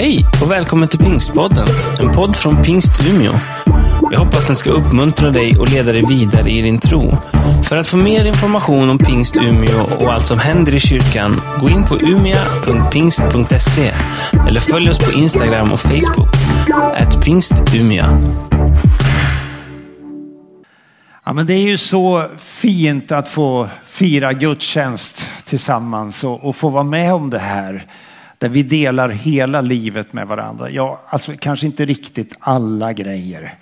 Hej och välkommen till Pingstpodden, en podd från Pingst Umeå. Vi hoppas den ska uppmuntra dig och leda dig vidare i din tro. För att få mer information om Pingst Umeå och allt som händer i kyrkan, gå in på umia.pingst.se eller följ oss på Instagram och Facebook, at pingstumia. Ja, men det är ju så fint att få fira gudstjänst tillsammans och, och få vara med om det här. Där vi delar hela livet med varandra. Ja, alltså kanske inte riktigt alla grejer.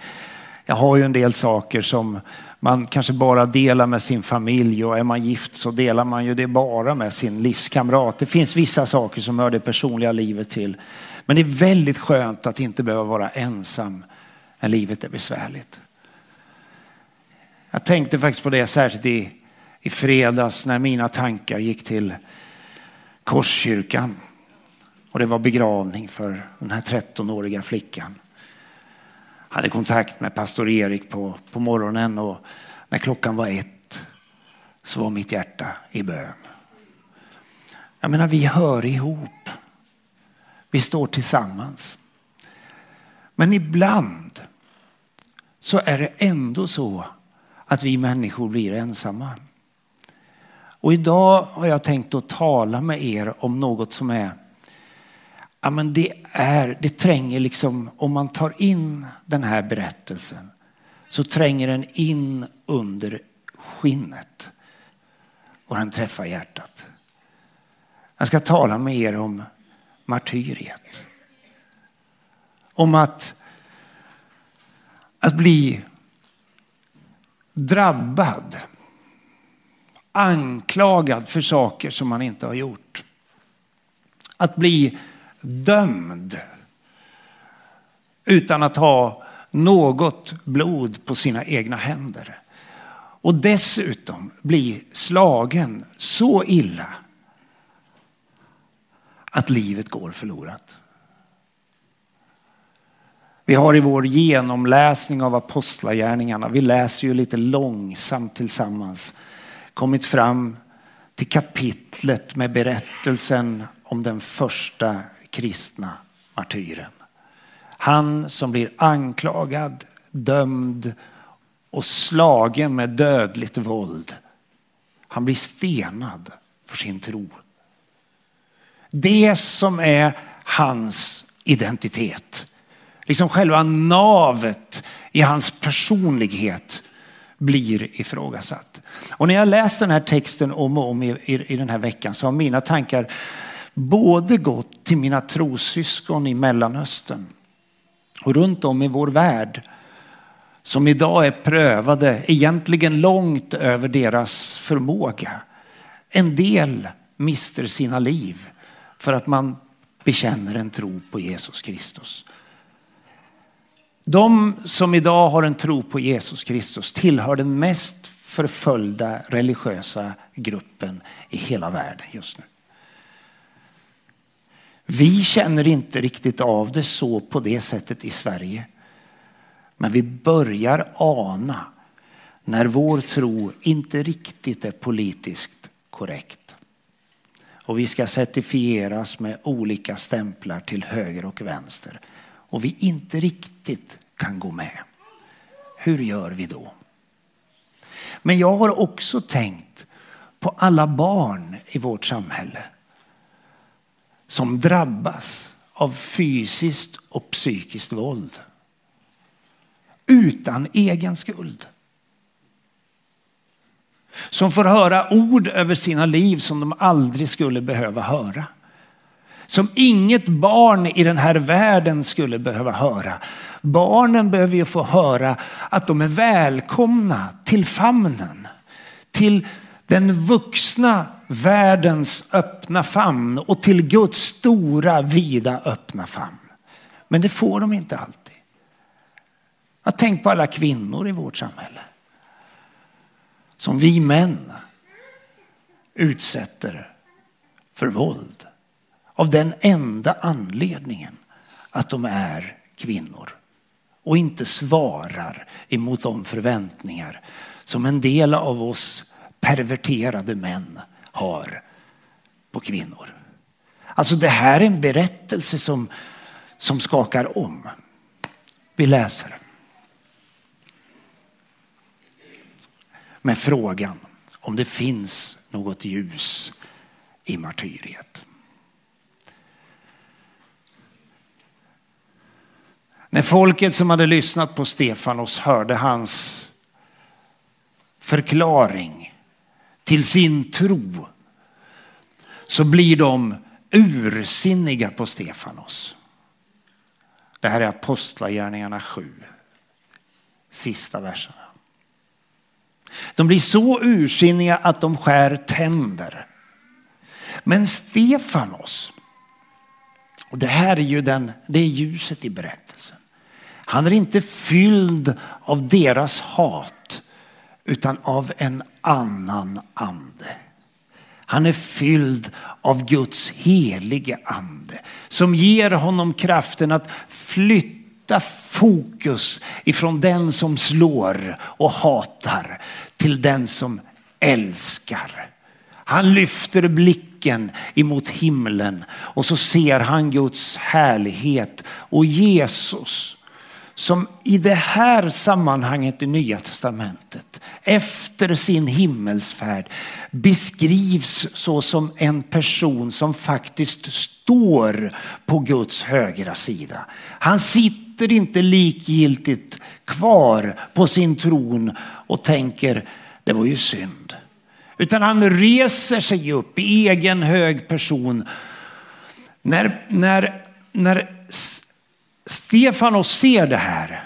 Jag har ju en del saker som man kanske bara delar med sin familj och är man gift så delar man ju det bara med sin livskamrat. Det finns vissa saker som hör det personliga livet till. Men det är väldigt skönt att inte behöva vara ensam när livet är besvärligt. Jag tänkte faktiskt på det särskilt i, i fredags när mina tankar gick till Korskyrkan. Och det var begravning för den här 13-åriga flickan. Jag hade kontakt med pastor Erik på, på morgonen och när klockan var ett så var mitt hjärta i bön. Jag menar, vi hör ihop. Vi står tillsammans. Men ibland så är det ändå så att vi människor blir ensamma. Och idag har jag tänkt att tala med er om något som är Ja, men det, är, det tränger liksom, om man tar in den här berättelsen så tränger den in under skinnet och den träffar hjärtat. Jag ska tala med er om martyriet. Om att, att bli drabbad, anklagad för saker som man inte har gjort. Att bli dömd utan att ha något blod på sina egna händer. Och dessutom bli slagen så illa att livet går förlorat. Vi har i vår genomläsning av apostlagärningarna, vi läser ju lite långsamt tillsammans, kommit fram till kapitlet med berättelsen om den första kristna martyren. Han som blir anklagad, dömd och slagen med dödligt våld. Han blir stenad för sin tro. Det som är hans identitet, liksom själva navet i hans personlighet blir ifrågasatt. Och när jag läst den här texten om och om i, i, i den här veckan så har mina tankar både gått till mina trossyskon i Mellanöstern och runt om i vår värld som idag är prövade egentligen långt över deras förmåga. En del mister sina liv för att man bekänner en tro på Jesus Kristus. De som idag har en tro på Jesus Kristus tillhör den mest förföljda religiösa gruppen i hela världen just nu. Vi känner inte riktigt av det så på det sättet i Sverige. Men vi börjar ana när vår tro inte riktigt är politiskt korrekt. Och vi ska certifieras med olika stämplar till höger och vänster. Och vi inte riktigt kan gå med. Hur gör vi då? Men jag har också tänkt på alla barn i vårt samhälle som drabbas av fysiskt och psykiskt våld. Utan egen skuld. Som får höra ord över sina liv som de aldrig skulle behöva höra. Som inget barn i den här världen skulle behöva höra. Barnen behöver ju få höra att de är välkomna till famnen. Till den vuxna världens öppna famn och till Guds stora vida öppna famn. Men det får de inte alltid. Jag tänk på alla kvinnor i vårt samhälle. Som vi män utsätter för våld. Av den enda anledningen att de är kvinnor. Och inte svarar emot de förväntningar som en del av oss perverterade män har på kvinnor. Alltså det här är en berättelse som, som skakar om. Vi läser. Med frågan om det finns något ljus i martyriet. När folket som hade lyssnat på Stefanos hörde hans förklaring till sin tro så blir de ursinniga på Stefanos. Det här är Apostlagärningarna 7, sista verserna. De blir så ursinniga att de skär tänder. Men Stefanos, och det här är ju den, det är ljuset i berättelsen. Han är inte fylld av deras hat utan av en annan ande. Han är fylld av Guds helige ande som ger honom kraften att flytta fokus ifrån den som slår och hatar till den som älskar. Han lyfter blicken emot himlen och så ser han Guds härlighet och Jesus som i det här sammanhanget i Nya Testamentet efter sin himmelsfärd beskrivs så som en person som faktiskt står på Guds högra sida. Han sitter inte likgiltigt kvar på sin tron och tänker det var ju synd. Utan han reser sig upp i egen hög person. När, när, när Stefanos ser det här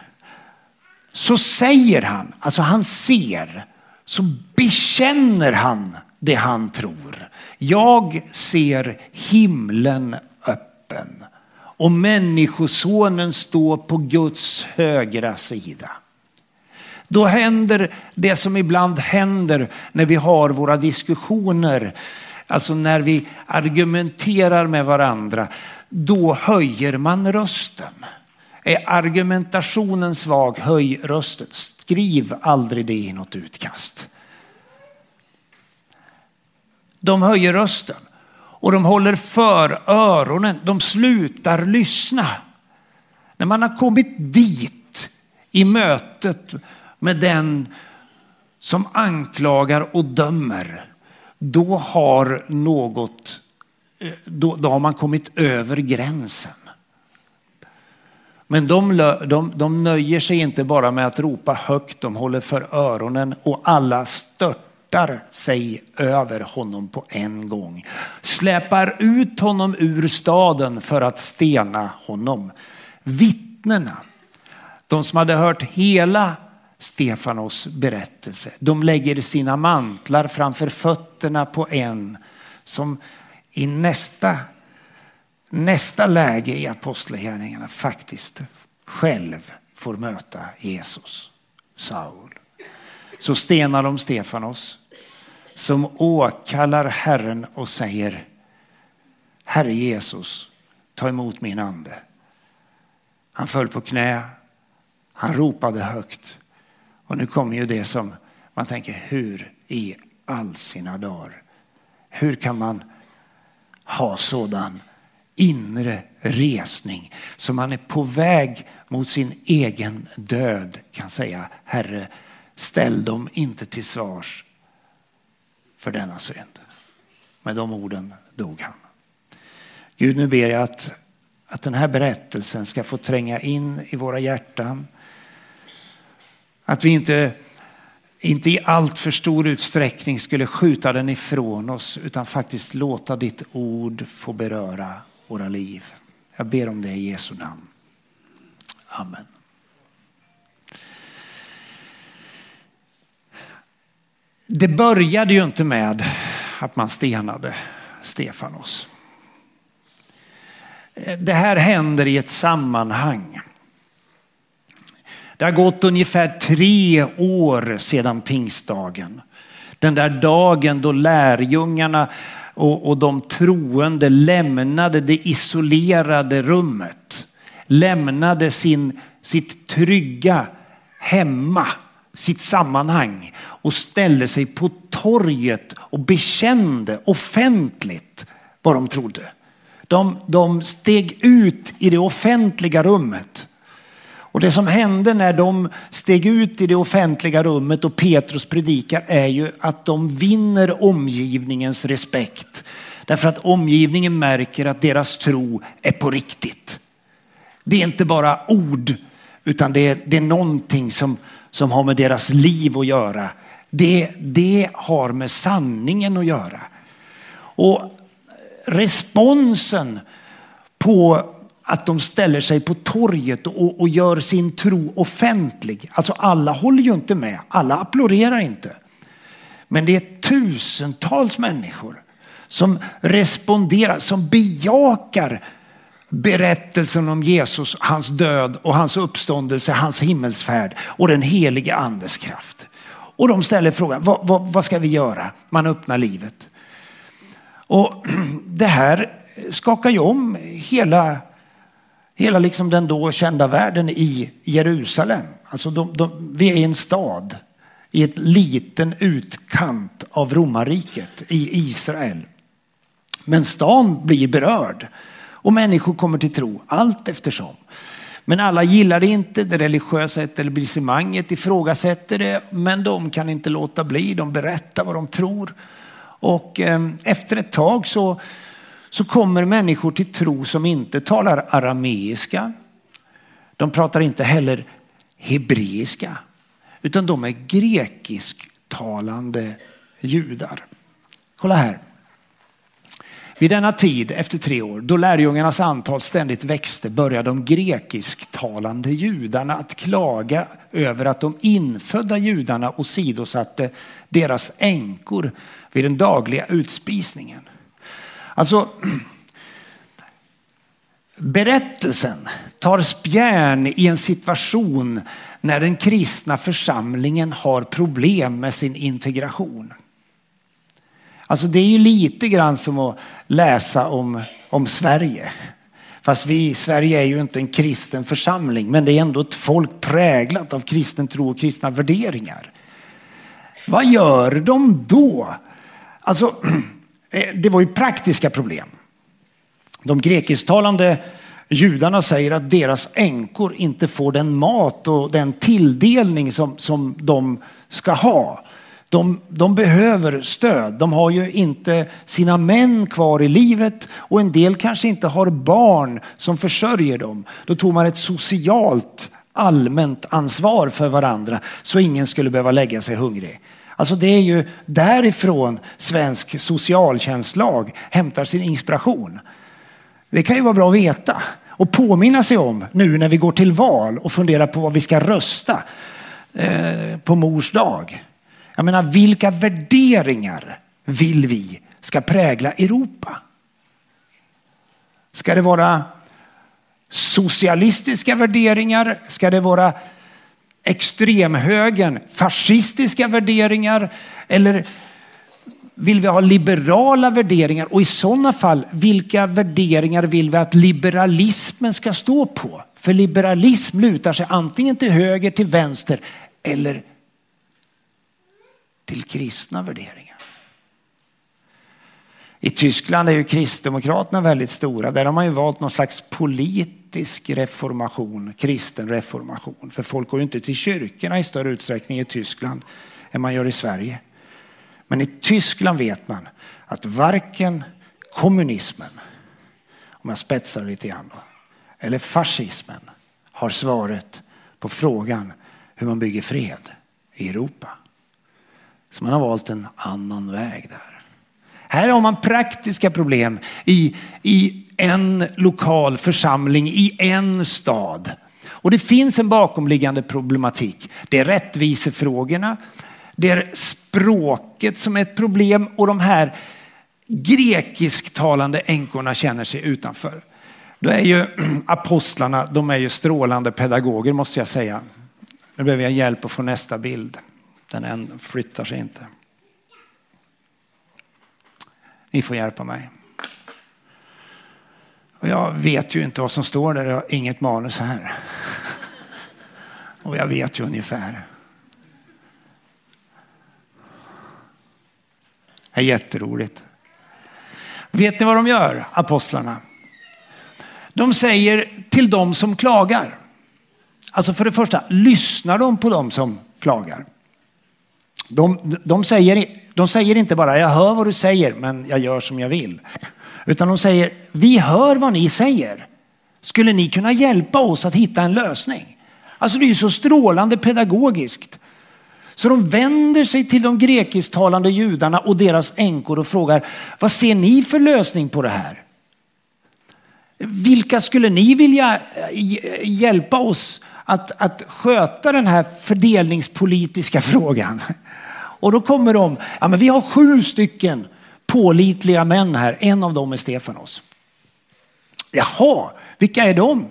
så säger han, alltså han ser, så bekänner han det han tror. Jag ser himlen öppen och människosonen står på Guds högra sida. Då händer det som ibland händer när vi har våra diskussioner, alltså när vi argumenterar med varandra då höjer man rösten. Är argumentationen svag, höj rösten. Skriv aldrig det i något utkast. De höjer rösten och de håller för öronen. De slutar lyssna. När man har kommit dit i mötet med den som anklagar och dömer, då har något då, då har man kommit över gränsen. Men de, de, de nöjer sig inte bara med att ropa högt, de håller för öronen och alla störtar sig över honom på en gång. Släpar ut honom ur staden för att stena honom. Vittnena, de som hade hört hela Stefanos berättelse, de lägger sina mantlar framför fötterna på en som i nästa, nästa läge i apostlagärningarna faktiskt själv får möta Jesus, Saul. Så stenar de Stefanos som åkallar Herren och säger Herre Jesus, ta emot min ande. Han föll på knä, han ropade högt. Och nu kommer ju det som man tänker, hur i all sina dagar? Hur kan man ha sådan inre resning så man är på väg mot sin egen död kan säga Herre, ställ dem inte till svars för denna synd. Med de orden dog han. Gud, nu ber jag att, att den här berättelsen ska få tränga in i våra hjärtan. Att vi inte inte i allt för stor utsträckning skulle skjuta den ifrån oss utan faktiskt låta ditt ord få beröra våra liv. Jag ber om det i Jesu namn. Amen. Det började ju inte med att man stenade Stefanos. Det här händer i ett sammanhang. Det har gått ungefär tre år sedan pingstdagen. Den där dagen då lärjungarna och, och de troende lämnade det isolerade rummet. Lämnade sin, sitt trygga hemma, sitt sammanhang och ställde sig på torget och bekände offentligt vad de trodde. De, de steg ut i det offentliga rummet. Och det som hände när de steg ut i det offentliga rummet och Petrus predikar är ju att de vinner omgivningens respekt. Därför att omgivningen märker att deras tro är på riktigt. Det är inte bara ord utan det är, det är någonting som, som har med deras liv att göra. Det, det har med sanningen att göra. Och responsen på att de ställer sig på torget och, och, gör sin tro offentlig. Alltså alla håller ju inte med, alla applåderar inte. Men det är tusentals människor som responderar, som bejakar berättelsen om Jesus, hans död och hans uppståndelse, hans himmelsfärd och den helige andes kraft. Och de ställer frågan, vad, vad, vad ska vi göra? Man öppnar livet. Och det här skakar ju om hela, hela liksom den då kända världen i Jerusalem. Alltså de, de, vi är i en stad i ett liten utkant av romarriket i Israel. Men stan blir berörd och människor kommer till tro allt eftersom. Men alla gillar det inte, det religiösa etablissemanget ifrågasätter det, men de kan inte låta bli, de berättar vad de tror. Och eh, efter ett tag så, så kommer människor till tro som inte talar arameiska. De pratar inte heller hebreiska, utan de är grekisktalande judar. Kolla här. Vid denna tid, efter tre år, då lärjungarnas antal ständigt växte började de grekisktalande judarna att klaga över att de infödda judarna åsidosatte deras änkor vid den dagliga utspisningen. Alltså, berättelsen tar spjärn i en situation när den kristna församlingen har problem med sin integration. Alltså det är ju lite grann som att läsa om, om Sverige. Fast vi, Sverige är ju inte en kristen församling, men det är ändå ett folk präglat av kristen tro och kristna värderingar. Vad gör de då? Alltså, Eh, det var ju praktiska problem. De grekisktalande judarna säger att deras änkor inte får den mat och den tilldelning som, som de ska ha. De, de, behöver stöd. De har ju inte sina män kvar i livet och en del kanske inte har barn som försörjer dem. Då tog man ett socialt allmänt ansvar för varandra så ingen skulle behöva lägga sig hungrig. Alltså det är ju därifrån svensk socialtjänstlag hämtar sin inspiration. Det kan ju vara bra att veta och påminna sig om nu när vi går till val och funderar på vad vi ska rösta eh, på mors dag. Jag menar, vilka värderingar vill vi ska prägla Europa? Ska det vara socialistiska värderingar? Ska det vara extremhögern, fascistiska värderingar? Eller vill vi ha liberala värderingar? Och i sådana fall, vilka värderingar vill vi att liberalismen ska stå på? För liberalism lutar sig antingen till höger, till vänster eller till kristna värderingar. I Tyskland är ju Kristdemokraterna väldigt stora. Där har man ju valt någon slags politisk reformation, kristen reformation. För folk går ju inte till kyrkorna i större utsträckning i Tyskland än man gör i Sverige. Men i Tyskland vet man att varken kommunismen, om jag spetsar lite grann, eller fascismen har svaret på frågan hur man bygger fred i Europa. Så man har valt en annan väg där. Här har man praktiska problem i, i en lokal församling i en stad. Och det finns en bakomliggande problematik. Det är rättvisefrågorna, det är språket som är ett problem och de här grekisktalande änkorna känner sig utanför. Då är ju apostlarna, de är ju strålande pedagoger måste jag säga. Nu behöver jag hjälp att få nästa bild. Den flyttar sig inte. Ni får hjälpa mig. Och jag vet ju inte vad som står där, jag har inget manus här. Och jag vet ju ungefär. Det är jätteroligt. Vet ni vad de gör, apostlarna? De säger till dem som klagar. Alltså för det första, lyssnar de på dem som klagar? De, de, säger, de säger inte bara jag hör vad du säger men jag gör som jag vill. Utan de säger vi hör vad ni säger. Skulle ni kunna hjälpa oss att hitta en lösning? Alltså det är ju så strålande pedagogiskt. Så de vänder sig till de grekisktalande judarna och deras änkor och frågar vad ser ni för lösning på det här? Vilka skulle ni vilja eh, hjälpa oss att, att sköta den här fördelningspolitiska frågan? Och då kommer de, ja men vi har sju stycken pålitliga män här, en av dem är Stefanos. Jaha, vilka är de?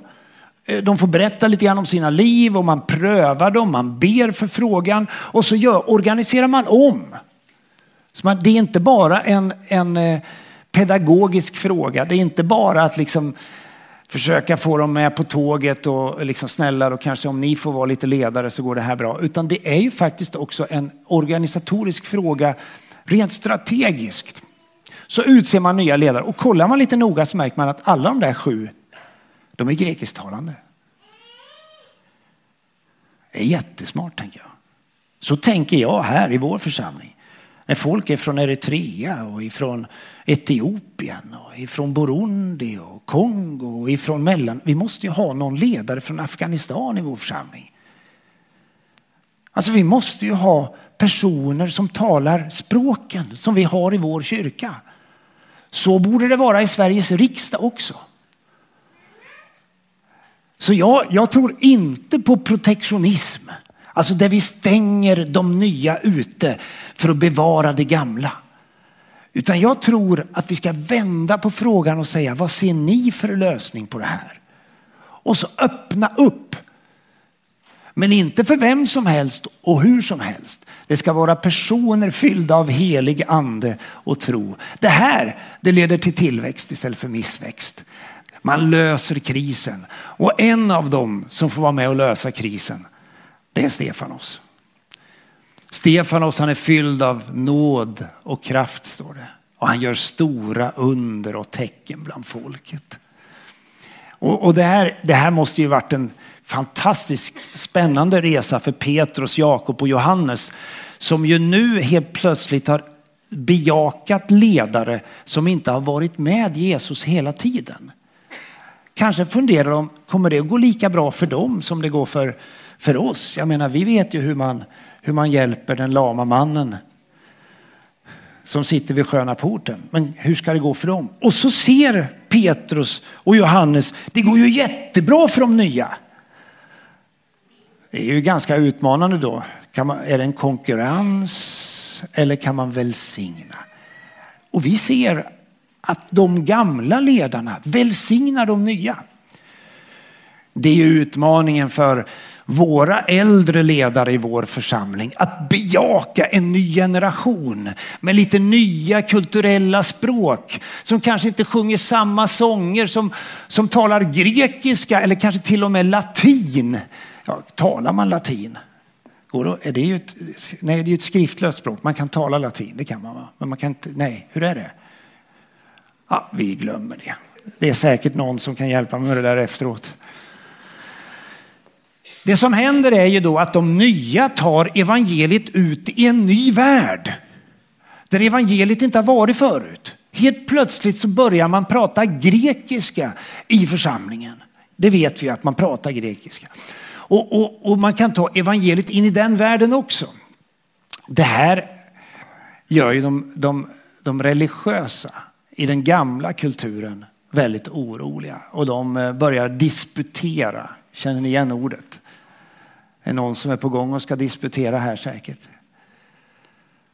Eh, de får berätta lite grann om sina liv och man prövar dem, man ber för frågan och så gör, organiserar man om. Så man, det är inte bara en, en eh, pedagogisk fråga, det är inte bara att liksom försöka få dem med på tåget och liksom snälla och kanske om ni får vara lite ledare så går det här bra. Utan det är ju faktiskt också en organisatorisk fråga rent strategiskt. Så utser man nya ledare och kollar man lite noga så märker man att alla de där sju, de är grekisktalande. Det är jättesmart tänker jag. Så tänker jag här i vår församling. När folk är från Eritrea och ifrån Etiopien och ifrån Burundi och Kongo och ifrån mellan. Vi måste ju ha någon ledare från Afghanistan i vår församling. Alltså vi måste ju ha personer som talar språken som vi har i vår kyrka. Så borde det vara i Sveriges riksdag också. Så jag, jag tror inte på protektionism. Alltså där vi stänger de nya ute för att bevara det gamla. Utan jag tror att vi ska vända på frågan och säga vad ser ni för lösning på det här? Och så öppna upp. Men inte för vem som helst och hur som helst. Det ska vara personer fyllda av helig ande och tro. Det här det leder till tillväxt istället för missväxt. Man löser krisen. Och en av dem som får vara med och lösa krisen, det är Stefanos. Stefanos han är fylld av nåd och kraft står det. Och han gör stora under och tecken bland folket. Och, och det, här, det här måste ju varit en fantastisk spännande resa för Petrus, Jakob och Johannes som ju nu helt plötsligt har bejakat ledare som inte har varit med Jesus hela tiden. Kanske funderar de, kommer det att gå lika bra för dem som det går för, för oss? Jag menar, vi vet ju hur man, hur man hjälper den lama mannen som sitter vid sköna porten. Men hur ska det gå för dem? Och så ser Petrus och Johannes, det går ju jättebra för de nya. Det är ju ganska utmanande då. Kan man, är det en konkurrens eller kan man välsigna? Och vi ser att de gamla ledarna välsignar de nya. Det är utmaningen för våra äldre ledare i vår församling att bejaka en ny generation med lite nya kulturella språk som kanske inte sjunger samma sånger som, som talar grekiska eller kanske till och med latin. Ja, talar man latin? är det, ju ett, nej, det är ett skriftlöst språk. Man kan tala latin, det kan man va? Men man kan inte, nej, hur är det? Ja, vi glömmer det. Det är säkert någon som kan hjälpa mig med det där efteråt. Det som händer är ju då att de nya tar evangeliet ut i en ny värld. Där evangeliet inte har varit förut. Helt plötsligt så börjar man prata grekiska i församlingen. Det vet vi att man pratar grekiska. Och, och, och man kan ta evangeliet in i den världen också. Det här gör ju de, de, de religiösa i den gamla kulturen väldigt oroliga och de eh, börjar disputera. Känner ni igen ordet? Det är någon som är på gång och ska disputera här säkert.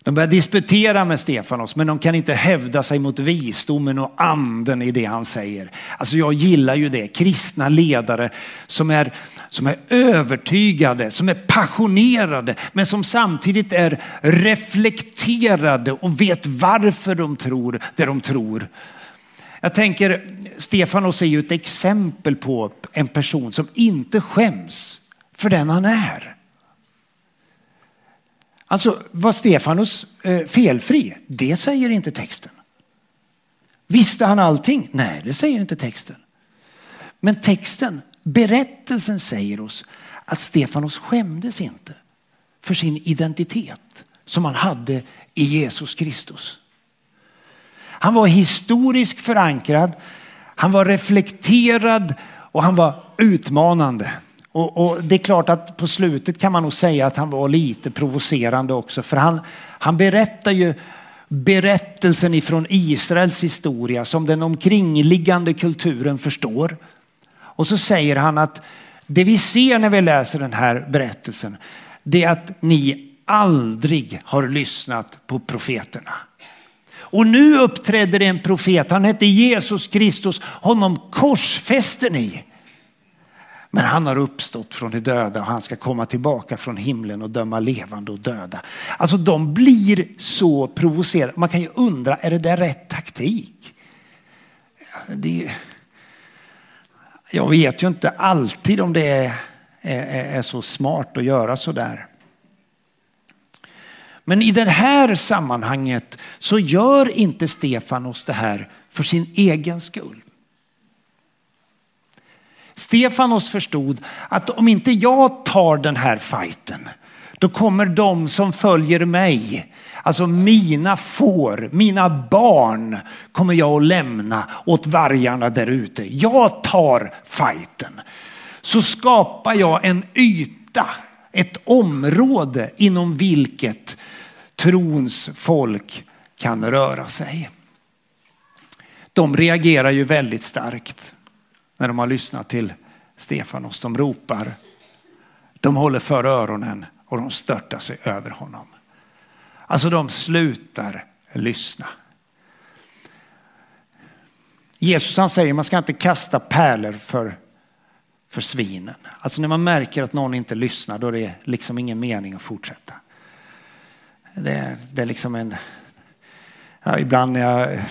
De börjar disputera med Stefanos men de kan inte hävda sig mot visdomen och anden i det han säger. Alltså jag gillar ju det, kristna ledare som är, som är övertygade, som är passionerade men som samtidigt är reflekterade och vet varför de tror det de tror. Jag tänker, Stefanos är ju ett exempel på en person som inte skäms för den han är. Alltså var Stefanos eh, felfri? Det säger inte texten. Visste han allting? Nej, det säger inte texten. Men texten, berättelsen säger oss att Stefanos skämdes inte för sin identitet som han hade i Jesus Kristus. Han var historiskt förankrad, han var reflekterad och han var utmanande. Och, och, det är klart att på slutet kan man nog säga att han var lite provocerande också. För han, han berättar ju berättelsen ifrån Israels historia som den omkringliggande kulturen förstår. Och så säger han att det vi ser när vi läser den här berättelsen, det är att ni aldrig har lyssnat på profeterna. Och nu uppträder en profet, han hette Jesus Kristus, honom korsfäster ni. Men han har uppstått från de döda och han ska komma tillbaka från himlen och döma levande och döda. Alltså de blir så provocerade. Man kan ju undra, är det där rätt taktik? Det, jag vet ju inte alltid om det är, är, är så smart att göra så där. Men i det här sammanhanget så gör inte Stefanos det här för sin egen skull. Stefanos förstod att om inte jag tar den här fighten, då kommer de som följer mig, alltså mina får, mina barn, kommer jag att lämna åt vargarna där ute. Jag tar fighten. Så skapar jag en yta, ett område inom vilket trons folk kan röra sig. De reagerar ju väldigt starkt när de har lyssnat till Stefanos. De ropar, de håller för öronen och de störtar sig över honom. Alltså de slutar lyssna. Jesus han säger man ska inte kasta pärlor för, för svinen. Alltså när man märker att någon inte lyssnar då är det liksom ingen mening att fortsätta. Det, är, det är liksom en... Ja, ibland när jag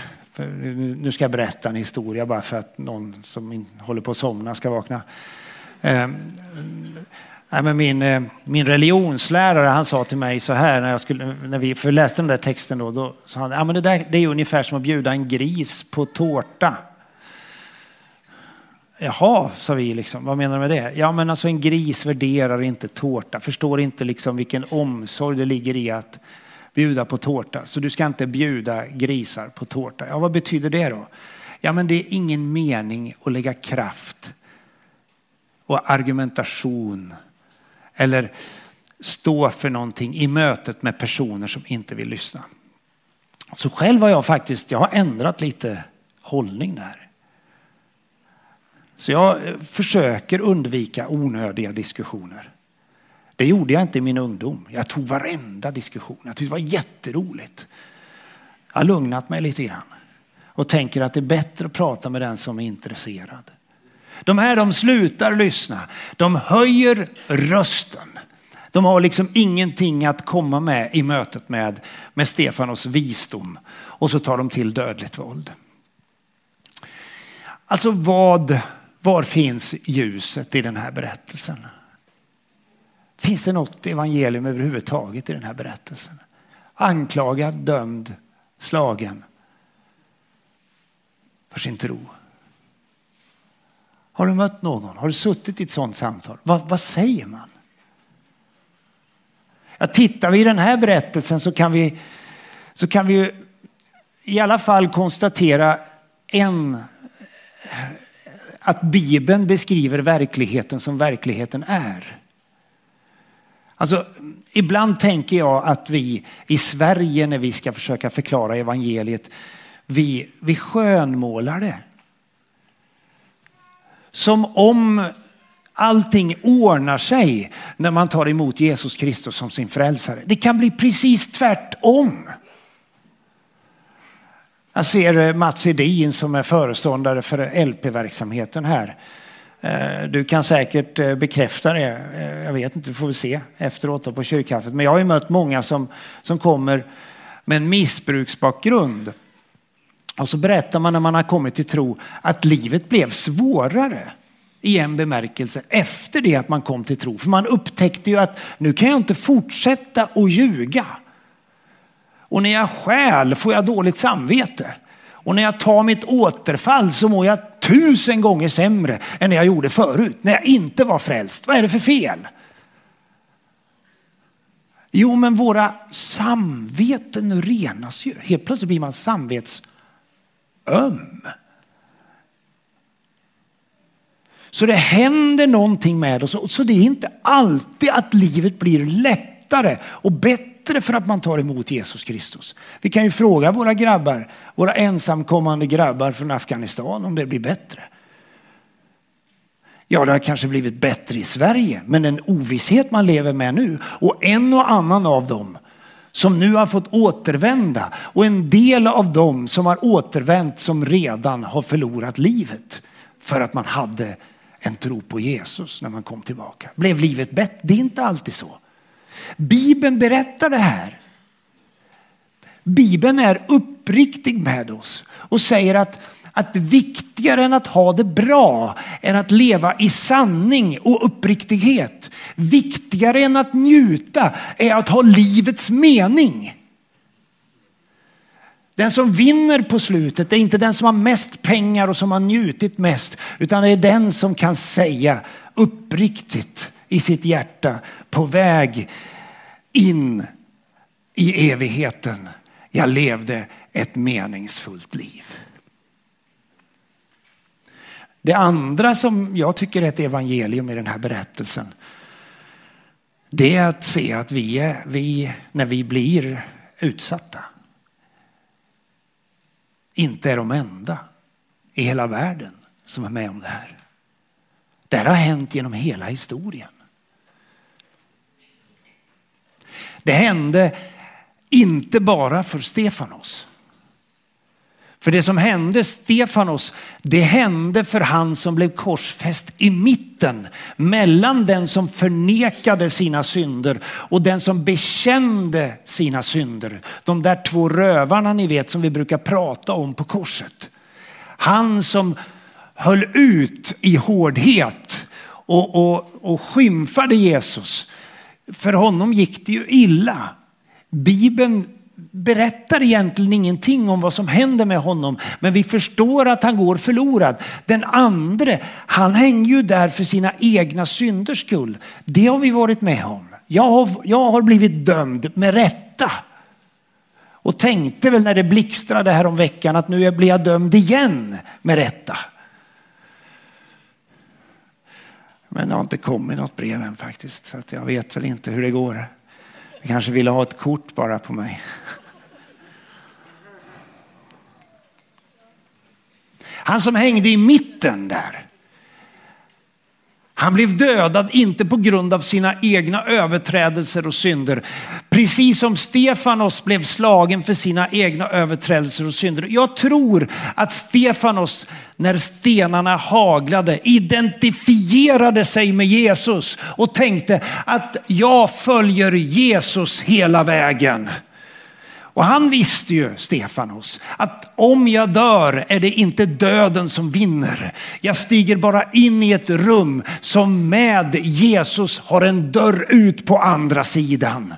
nu ska jag berätta en historia bara för att någon som håller på att somna ska vakna. Ehm, Nej, men min, eh, min religionslärare han sa till mig så här när, jag skulle, när vi för läste den där texten då, då sa han, ja, men det, där, det är ungefär som att bjuda en gris på tårta. Jaha, sa vi, liksom. vad menar du med det? Ja men alltså en gris värderar inte tårta, förstår inte liksom vilken omsorg det ligger i att bjuda på tårta. Så du ska inte bjuda grisar på tårta. Ja, vad betyder det då? Ja, men det är ingen mening att lägga kraft och argumentation eller stå för någonting i mötet med personer som inte vill lyssna. Så själv har jag faktiskt, jag har ändrat lite hållning där. Så jag eh, försöker undvika onödiga diskussioner. Det gjorde jag inte i min ungdom. Jag tog varenda diskussion. Jag tyckte det var jätteroligt. Jag har lugnat mig lite grann och tänker att det är bättre att prata med den som är intresserad. De här de slutar lyssna. De höjer rösten. De har liksom ingenting att komma med i mötet med, med Stefanos visdom. Och så tar de till dödligt våld. Alltså vad, var finns ljuset i den här berättelsen? Finns det något evangelium överhuvudtaget i den här berättelsen? Anklagad, dömd, slagen för sin tro. Har du mött någon? Har du suttit i ett sådant samtal? vad, vad säger man? Ja, tittar vi i den här berättelsen så kan vi, så kan vi i alla fall konstatera en, att Bibeln beskriver verkligheten som verkligheten är. Alltså, ibland tänker jag att vi i Sverige när vi ska försöka förklara evangeliet, vi, vi skönmålar det. Som om allting ordnar sig när man tar emot Jesus Kristus som sin frälsare. Det kan bli precis tvärtom. Jag ser eh, Mats Edin som är föreståndare för LP-verksamheten här. Eh, du kan säkert eh, bekräfta det. Jag vet inte, du får vi se efteråt på kyrkkaffet. Men jag har ju mött många som, som kommer med en missbruksbakgrund. Och så berättar man när man har kommit till tro att livet blev svårare i en bemärkelse efter det att man kom till tro. För man upptäckte ju att nu kan jag inte fortsätta att ljuga. Och när jag stjäl får jag dåligt samvete. Och när jag tar mitt återfall så mår jag tusen gånger sämre än jag gjorde förut när jag inte var frälst. Vad är det för fel? Jo, men våra samveten renas ju. Helt plötsligt blir man samvets öm. Så det händer någonting med oss. Så det är inte alltid att livet blir lättare och bättre för att man tar emot Jesus Kristus. Vi kan ju fråga våra grabbar, våra ensamkommande grabbar från Afghanistan om det blir bättre. Ja, det har kanske blivit bättre i Sverige, men den ovisshet man lever med nu och en och annan av dem som nu har fått återvända och en del av dem som har återvänt som redan har förlorat livet för att man hade en tro på Jesus när man kom tillbaka. Blev livet bättre? Det är inte alltid så. Bibeln berättar det här. Bibeln är uppriktig med oss och säger att, att viktigare än att ha det bra är att leva i sanning och uppriktighet. Viktigare än att njuta är att ha livets mening. Den som vinner på slutet är inte den som har mest pengar och som har njutit mest, utan det är den som kan säga uppriktigt i sitt hjärta på väg in i evigheten. Jag levde ett meningsfullt liv. Det andra som jag tycker är ett evangelium i den här berättelsen. Det är att se att vi, är, vi när vi blir utsatta inte är de enda i hela världen som är med om det här. Det här har hänt genom hela historien. Det hände inte bara för Stefanos. För det som hände Stefanos, det hände för han som blev korsfäst i mitten mellan den som förnekade sina synder och den som bekände sina synder. De där två rövarna ni vet som vi brukar prata om på korset. Han som höll ut i hårdhet och, och, och skymfade Jesus. För honom gick det ju illa. Bibeln berättar egentligen ingenting om vad som händer med honom. Men vi förstår att han går förlorad. Den andre, han hänger ju där för sina egna synders skull. Det har vi varit med om. Jag har, jag har blivit dömd med rätta. Och tänkte väl när det blixtrade här om veckan att nu blir jag dömd igen med rätta. Men det har inte kommit något brev än faktiskt. Så att jag vet väl inte hur det går. Jag kanske ville ha ett kort bara på mig. Han som hängde i mitten där. Han blev dödad inte på grund av sina egna överträdelser och synder. Precis som Stefanos blev slagen för sina egna överträdelser och synder. Jag tror att Stefanos, när stenarna haglade, identifierade sig med Jesus och tänkte att jag följer Jesus hela vägen. Och han visste ju, Stefanos, att om jag dör är det inte döden som vinner. Jag stiger bara in i ett rum som med Jesus har en dörr ut på andra sidan.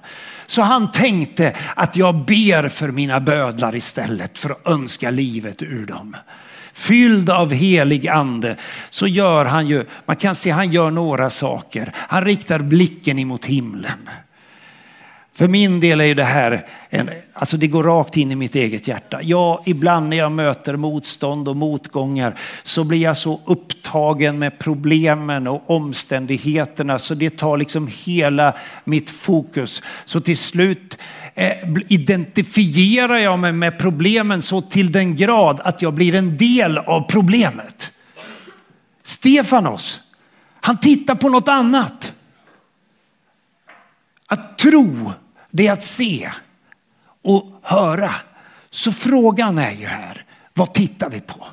Så han tänkte att jag ber för mina bödlar istället för att önska livet ur dem. Fylld av helig ande så gör han ju, man kan se han gör några saker. Han riktar blicken emot himlen. För min del är det här, en, alltså det går rakt in i mitt eget hjärta. Ja, ibland när jag möter motstånd och motgångar så blir jag så upptagen med problemen och omständigheterna så det tar liksom hela mitt fokus. Så till slut eh, identifierar jag mig med problemen så till den grad att jag blir en del av problemet. Stefanos, han tittar på något annat. Att tro det är att se och höra. Så frågan är ju här, vad tittar vi på?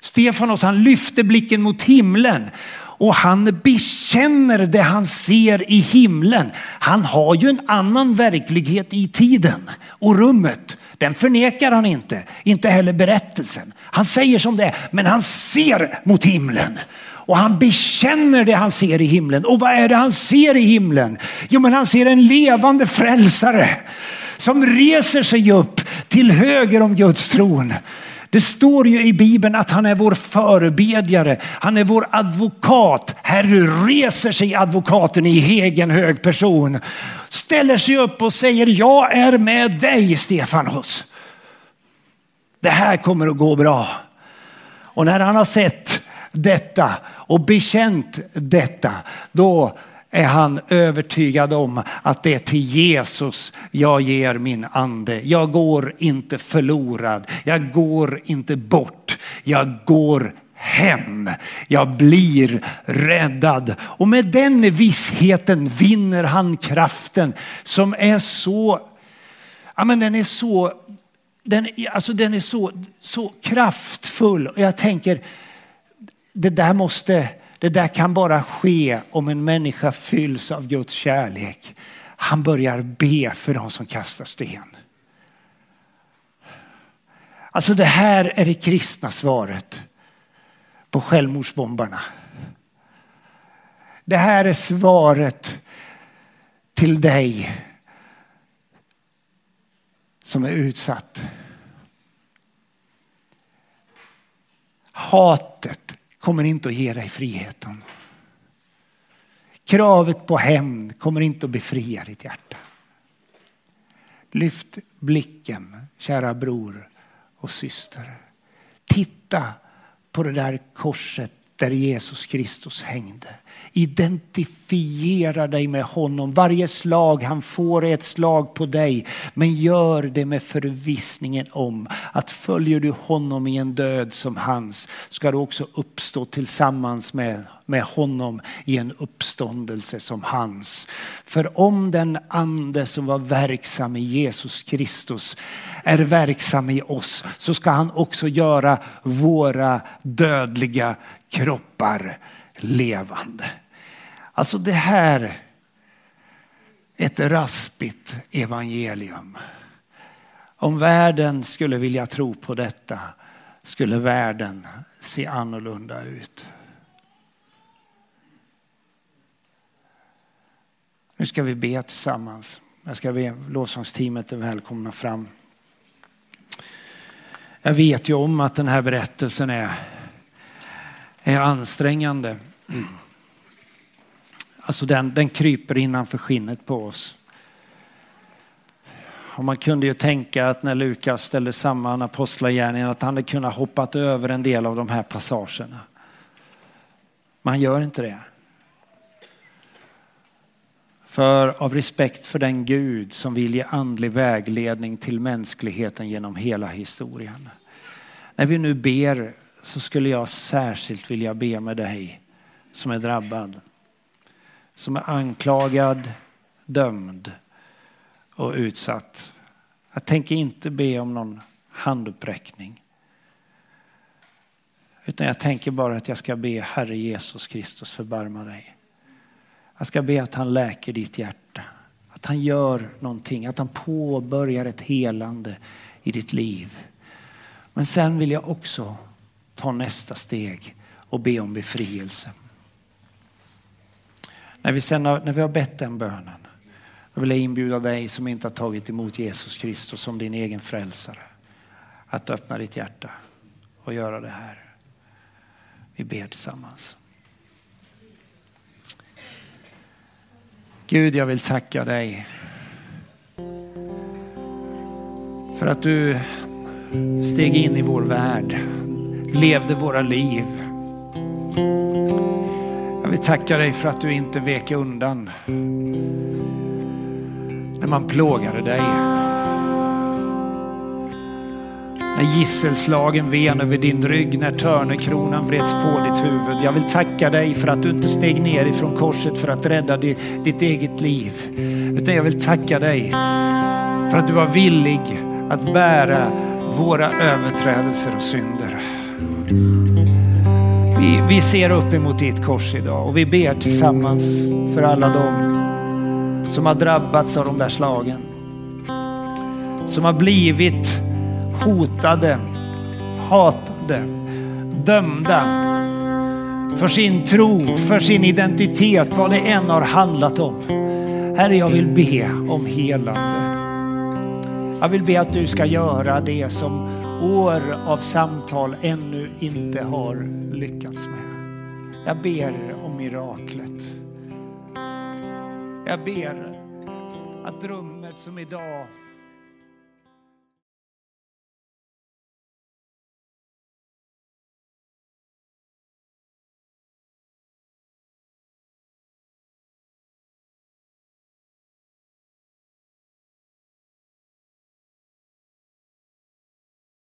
Stefanos han lyfter blicken mot himlen och han bekänner det han ser i himlen. Han har ju en annan verklighet i tiden och rummet. Den förnekar han inte, inte heller berättelsen. Han säger som det är, men han ser mot himlen. Och han bekänner det han ser i himlen. Och vad är det han ser i himlen? Jo, men han ser en levande frälsare som reser sig upp till höger om Guds tron. Det står ju i Bibeln att han är vår förebedjare. Han är vår advokat. Här reser sig advokaten i egen hög person. Ställer sig upp och säger jag är med dig Stefanos. Det här kommer att gå bra. Och när han har sett detta och bekänt detta, då är han övertygad om att det är till Jesus jag ger min ande. Jag går inte förlorad. Jag går inte bort. Jag går hem. Jag blir räddad. Och med den vissheten vinner han kraften som är så, ja men den är så, den, alltså den är så, så kraftfull. Och jag tänker, det där måste, det där kan bara ske om en människa fylls av Guds kärlek. Han börjar be för de som kastar sten. Alltså det här är det kristna svaret på självmordsbombarna. Det här är svaret till dig som är utsatt. Hatet kommer inte att ge dig friheten. Kravet på hämnd kommer inte att befria ditt hjärta. Lyft blicken, kära bror och syster. Titta på det där korset där Jesus Kristus hängde. Identifiera dig med honom. Varje slag han får är ett slag på dig. Men gör det med förvissningen om att följer du honom i en död som hans ska du också uppstå tillsammans med, med honom i en uppståndelse som hans. För om den ande som var verksam i Jesus Kristus är verksam i oss så ska han också göra våra dödliga kroppar levande. Alltså det här ett raspigt evangelium. Om världen skulle vilja tro på detta skulle världen se annorlunda ut. Nu ska vi be tillsammans. Jag ska be lovsångsteamet är välkomna fram. Jag vet ju om att den här berättelsen är, är ansträngande. Alltså den, den kryper innanför skinnet på oss. Och man kunde ju tänka att när Lukas ställde samman apostlagärningarna att han hade kunnat hoppat över en del av de här passagerna. Man gör inte det. För av respekt för den Gud som vill ge andlig vägledning till mänskligheten genom hela historien. När vi nu ber så skulle jag särskilt vilja be med dig som är drabbad. Som är anklagad, dömd och utsatt. Jag tänker inte be om någon handuppräckning. Utan jag tänker bara att jag ska be Herre Jesus Kristus förbarma dig. Jag ska be att han läker ditt hjärta. Att han gör någonting, att han påbörjar ett helande i ditt liv. Men sen vill jag också ta nästa steg och be om befrielse. När vi, sen har, när vi har bett den bönen, då vill jag inbjuda dig som inte har tagit emot Jesus Kristus som din egen frälsare, att öppna ditt hjärta och göra det här. Vi ber tillsammans. Gud, jag vill tacka dig för att du steg in i vår värld, levde våra liv. Jag vill tacka dig för att du inte vek undan när man plågade dig. När gisselslagen ven över din rygg, när törnekronan vreds på ditt huvud. Jag vill tacka dig för att du inte steg ner ifrån korset för att rädda ditt, ditt eget liv. Utan jag vill tacka dig för att du var villig att bära våra överträdelser och synder. Vi, vi ser upp emot ditt kors idag och vi ber tillsammans för alla dem som har drabbats av de där slagen. Som har blivit hotade, hatade, dömda för sin tro, för sin identitet, vad det än har handlat om. Herre, jag vill be om helande. Jag vill be att du ska göra det som år av samtal ännu inte har lyckats med. Jag ber om miraklet. Jag ber att rummet som idag